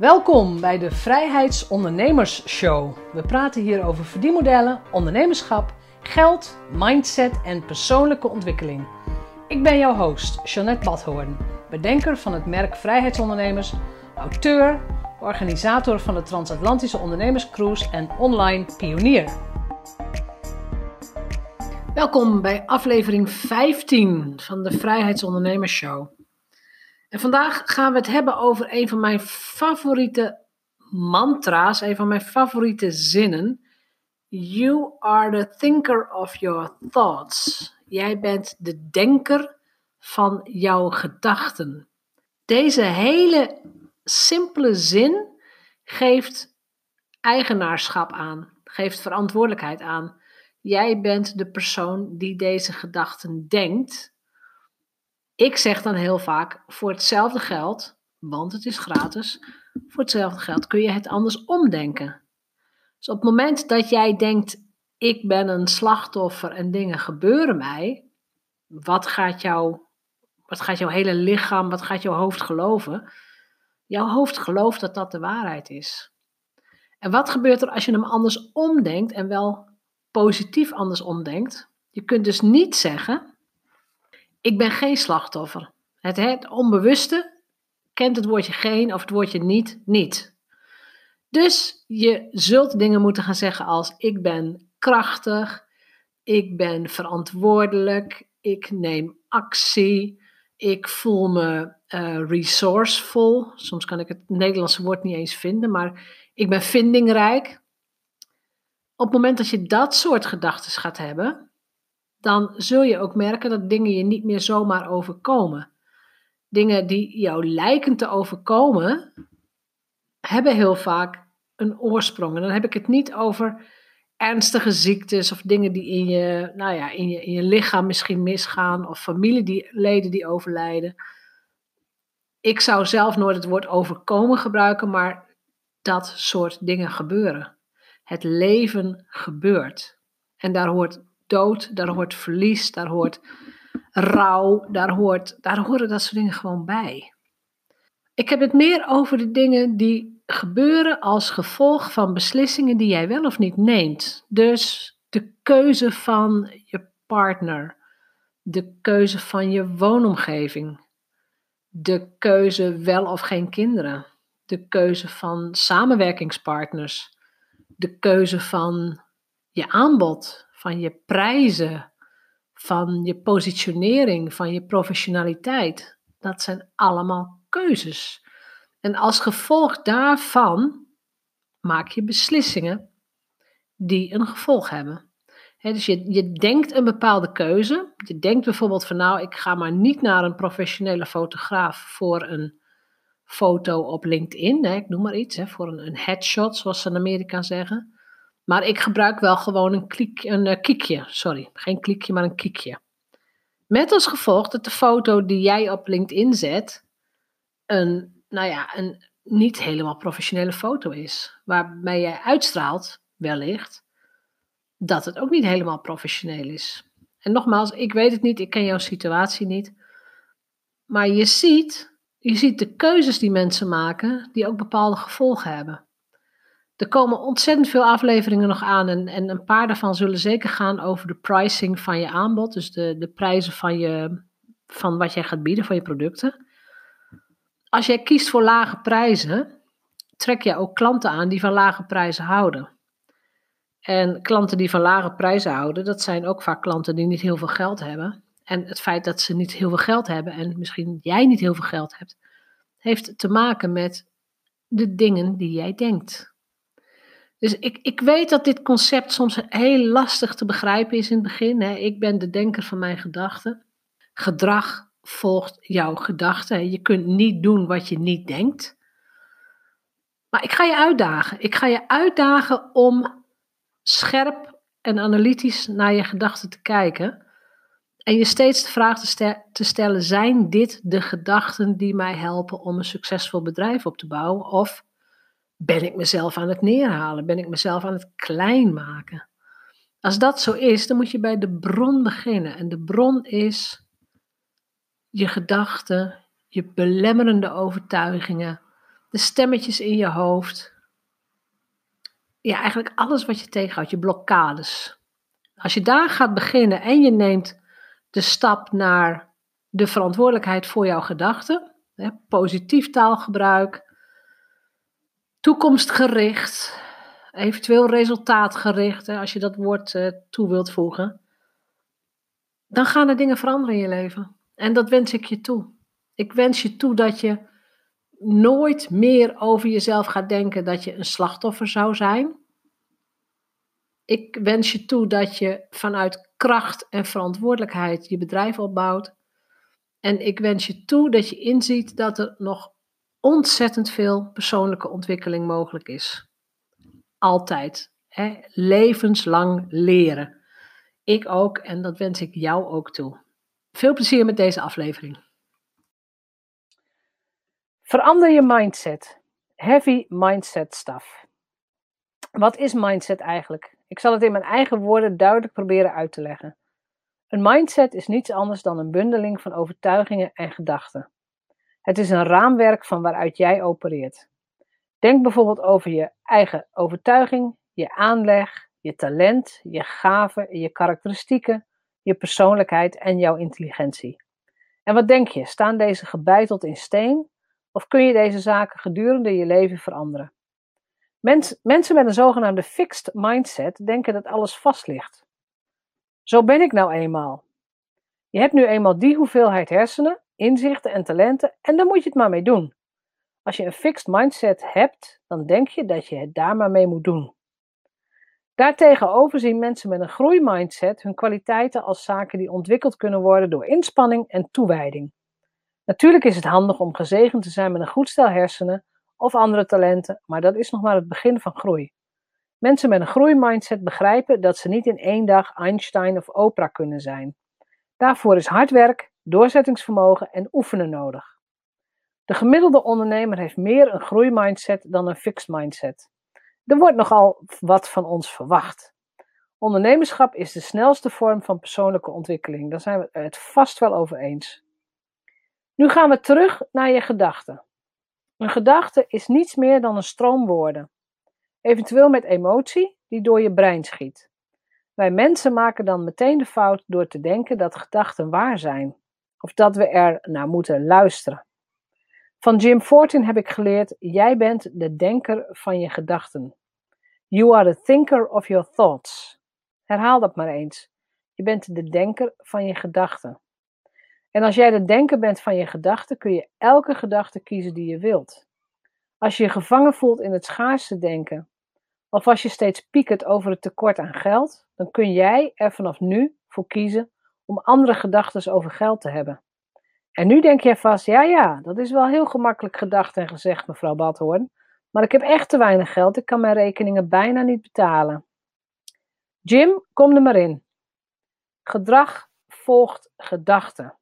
Welkom bij de Vrijheidsondernemers Show. We praten hier over verdienmodellen, ondernemerschap, geld, mindset en persoonlijke ontwikkeling. Ik ben jouw host, Jeanette Badhoorn, bedenker van het merk Vrijheidsondernemers, auteur, organisator van de Transatlantische Ondernemerscruise en online pionier. Welkom bij aflevering 15 van de Vrijheidsondernemers Show. En vandaag gaan we het hebben over een van mijn favoriete mantra's, een van mijn favoriete zinnen. You are the thinker of your thoughts. Jij bent de denker van jouw gedachten. Deze hele simpele zin geeft eigenaarschap aan, geeft verantwoordelijkheid aan. Jij bent de persoon die deze gedachten denkt ik zeg dan heel vaak, voor hetzelfde geld, want het is gratis, voor hetzelfde geld kun je het anders omdenken. Dus op het moment dat jij denkt, ik ben een slachtoffer en dingen gebeuren mij, wat gaat, jou, wat gaat jouw hele lichaam, wat gaat jouw hoofd geloven? Jouw hoofd gelooft dat dat de waarheid is. En wat gebeurt er als je hem anders omdenkt en wel positief anders omdenkt? Je kunt dus niet zeggen, ik ben geen slachtoffer. Het, het onbewuste kent het woordje geen of het woordje niet niet. Dus je zult dingen moeten gaan zeggen als ik ben krachtig, ik ben verantwoordelijk, ik neem actie, ik voel me uh, resourceful. Soms kan ik het Nederlandse woord niet eens vinden, maar ik ben vindingrijk. Op het moment dat je dat soort gedachten gaat hebben, dan zul je ook merken dat dingen je niet meer zomaar overkomen. Dingen die jou lijken te overkomen, hebben heel vaak een oorsprong. En dan heb ik het niet over ernstige ziektes of dingen die in je, nou ja, in je, in je lichaam misschien misgaan of familieleden die overlijden. Ik zou zelf nooit het woord overkomen gebruiken, maar dat soort dingen gebeuren. Het leven gebeurt. En daar hoort dood, daar hoort verlies, daar hoort rouw, daar, hoort, daar horen dat soort dingen gewoon bij. Ik heb het meer over de dingen die gebeuren als gevolg van beslissingen die jij wel of niet neemt. Dus de keuze van je partner, de keuze van je woonomgeving, de keuze wel of geen kinderen, de keuze van samenwerkingspartners, de keuze van je aanbod, van je prijzen, van je positionering, van je professionaliteit. Dat zijn allemaal keuzes. En als gevolg daarvan maak je beslissingen die een gevolg hebben. dus je, je denkt een bepaalde keuze. Je denkt bijvoorbeeld van nou, ik ga maar niet naar een professionele fotograaf voor een foto op LinkedIn. ik noem maar iets, voor een, een headshot, zoals ze in Amerika zeggen. Maar ik gebruik wel gewoon een, een uh, kiekje. Sorry, geen klikje, maar een kiekje. Met als gevolg dat de foto die jij op LinkedIn zet, een, nou ja, een niet helemaal professionele foto is. Waarbij jij uitstraalt, wellicht, dat het ook niet helemaal professioneel is. En nogmaals, ik weet het niet, ik ken jouw situatie niet. Maar je ziet, je ziet de keuzes die mensen maken, die ook bepaalde gevolgen hebben. Er komen ontzettend veel afleveringen nog aan en, en een paar daarvan zullen zeker gaan over de pricing van je aanbod. Dus de, de prijzen van, je, van wat jij gaat bieden van je producten. Als jij kiest voor lage prijzen, trek je ook klanten aan die van lage prijzen houden. En klanten die van lage prijzen houden, dat zijn ook vaak klanten die niet heel veel geld hebben. En het feit dat ze niet heel veel geld hebben en misschien jij niet heel veel geld hebt, heeft te maken met de dingen die jij denkt. Dus ik, ik weet dat dit concept soms heel lastig te begrijpen is in het begin. Hè. Ik ben de denker van mijn gedachten. Gedrag volgt jouw gedachten. Je kunt niet doen wat je niet denkt. Maar ik ga je uitdagen. Ik ga je uitdagen om scherp en analytisch naar je gedachten te kijken. En je steeds de vraag te, stellen: zijn dit de gedachten die mij helpen om een succesvol bedrijf op te bouwen? Of ben ik mezelf aan het neerhalen? Ben ik mezelf aan het klein maken? Als dat zo is, dan moet je bij de bron beginnen. En de bron is je gedachten, je belemmerende overtuigingen, de stemmetjes in je hoofd. Ja, eigenlijk alles wat je tegenhoudt, je blokkades. Als je daar gaat beginnen en je neemt de stap naar de verantwoordelijkheid voor jouw gedachten, positief taalgebruik, toekomstgericht, eventueel resultaatgericht, als je dat woord uh, toe wilt voegen, dan gaan er dingen veranderen in je leven. En dat wens ik je toe. Ik wens je toe dat je nooit meer over jezelf gaat denken dat je een slachtoffer zou zijn. Ik wens je toe dat je vanuit kracht en verantwoordelijkheid je bedrijf opbouwt. En ik wens je toe dat je inziet dat er nog ontzettend veel persoonlijke ontwikkeling mogelijk is. Altijd. Hè? Levenslang leren. Ik ook en dat wens ik jou ook toe. Veel plezier met deze aflevering. Verander je mindset. Heavy mindset stuff. Wat is mindset eigenlijk? Ik zal het in mijn eigen woorden duidelijk proberen uit te leggen. Een mindset is niets anders dan een bundeling van overtuigingen en gedachten. Het is een raamwerk van waaruit jij opereert. Denk bijvoorbeeld over je eigen overtuiging, je aanleg, je talent, je gaven, je karakteristieken, je persoonlijkheid en jouw intelligentie. En wat denk je? Staan deze gebeiteld in steen of kun je deze zaken gedurende je leven veranderen? mensen met een zogenaamde fixed mindset denken dat alles vast ligt. Zo ben ik nou eenmaal. Je hebt nu eenmaal die hoeveelheid hersenen, inzichten en talenten en daar moet je het maar mee doen. Als je een fixed mindset hebt, dan denk je dat je het daar maar mee moet doen. Daartegenover zien mensen met een groeimindset hun kwaliteiten als zaken die ontwikkeld kunnen worden door inspanning en toewijding. Natuurlijk is het handig om gezegend te zijn met een goed stel hersenen of andere talenten, maar dat is nog maar het begin van groei. Mensen met een groeimindset begrijpen dat ze niet in één dag Einstein of Oprah kunnen zijn. Daarvoor is hard werk, doorzettingsvermogen en oefenen nodig. De gemiddelde ondernemer heeft meer een groeimindset dan een fixed mindset. Er wordt nogal wat van ons verwacht. Ondernemerschap is de snelste vorm van persoonlijke ontwikkeling. Daar zijn we het vast wel over eens. Nu gaan we terug naar je gedachten. Een gedachte is niets meer dan een stroom woorden, eventueel met emotie die door je brein schiet. Wij mensen maken dan meteen de fout door te denken dat gedachten waar zijn, of dat we er naar moeten luisteren. Van Jim Fortin heb ik geleerd: jij bent de denker van je gedachten. You are the thinker of your thoughts. Herhaal dat maar eens. Je bent de denker van je gedachten. En als jij de denker bent van je gedachten, kun je elke gedachte kiezen die je wilt. Als je je gevangen voelt in het schaarste denken, of als je steeds piekert over het tekort aan geld, dan kun jij er vanaf nu voor kiezen om andere gedachten over geld te hebben. En nu denk jij vast, ja ja, dat is wel heel gemakkelijk gedacht en gezegd, mevrouw Badhoorn, maar ik heb echt te weinig geld, ik kan mijn rekeningen bijna niet betalen. Jim, kom er maar in. Gedrag volgt gedachten.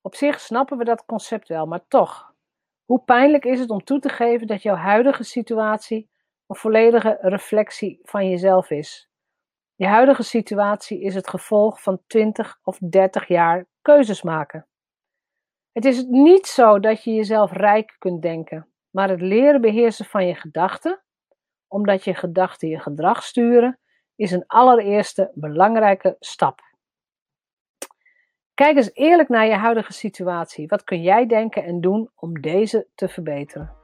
Op zich snappen we dat concept wel, maar toch, hoe pijnlijk is het om toe te geven dat jouw huidige situatie een volledige reflectie van jezelf is? Je huidige situatie is het gevolg van 20 of 30 jaar keuzes maken. Het is niet zo dat je jezelf rijk kunt denken, maar het leren beheersen van je gedachten, omdat je gedachten je gedrag sturen, is een allereerste belangrijke stap. Kijk eens eerlijk naar je huidige situatie. Wat kun jij denken en doen om deze te verbeteren?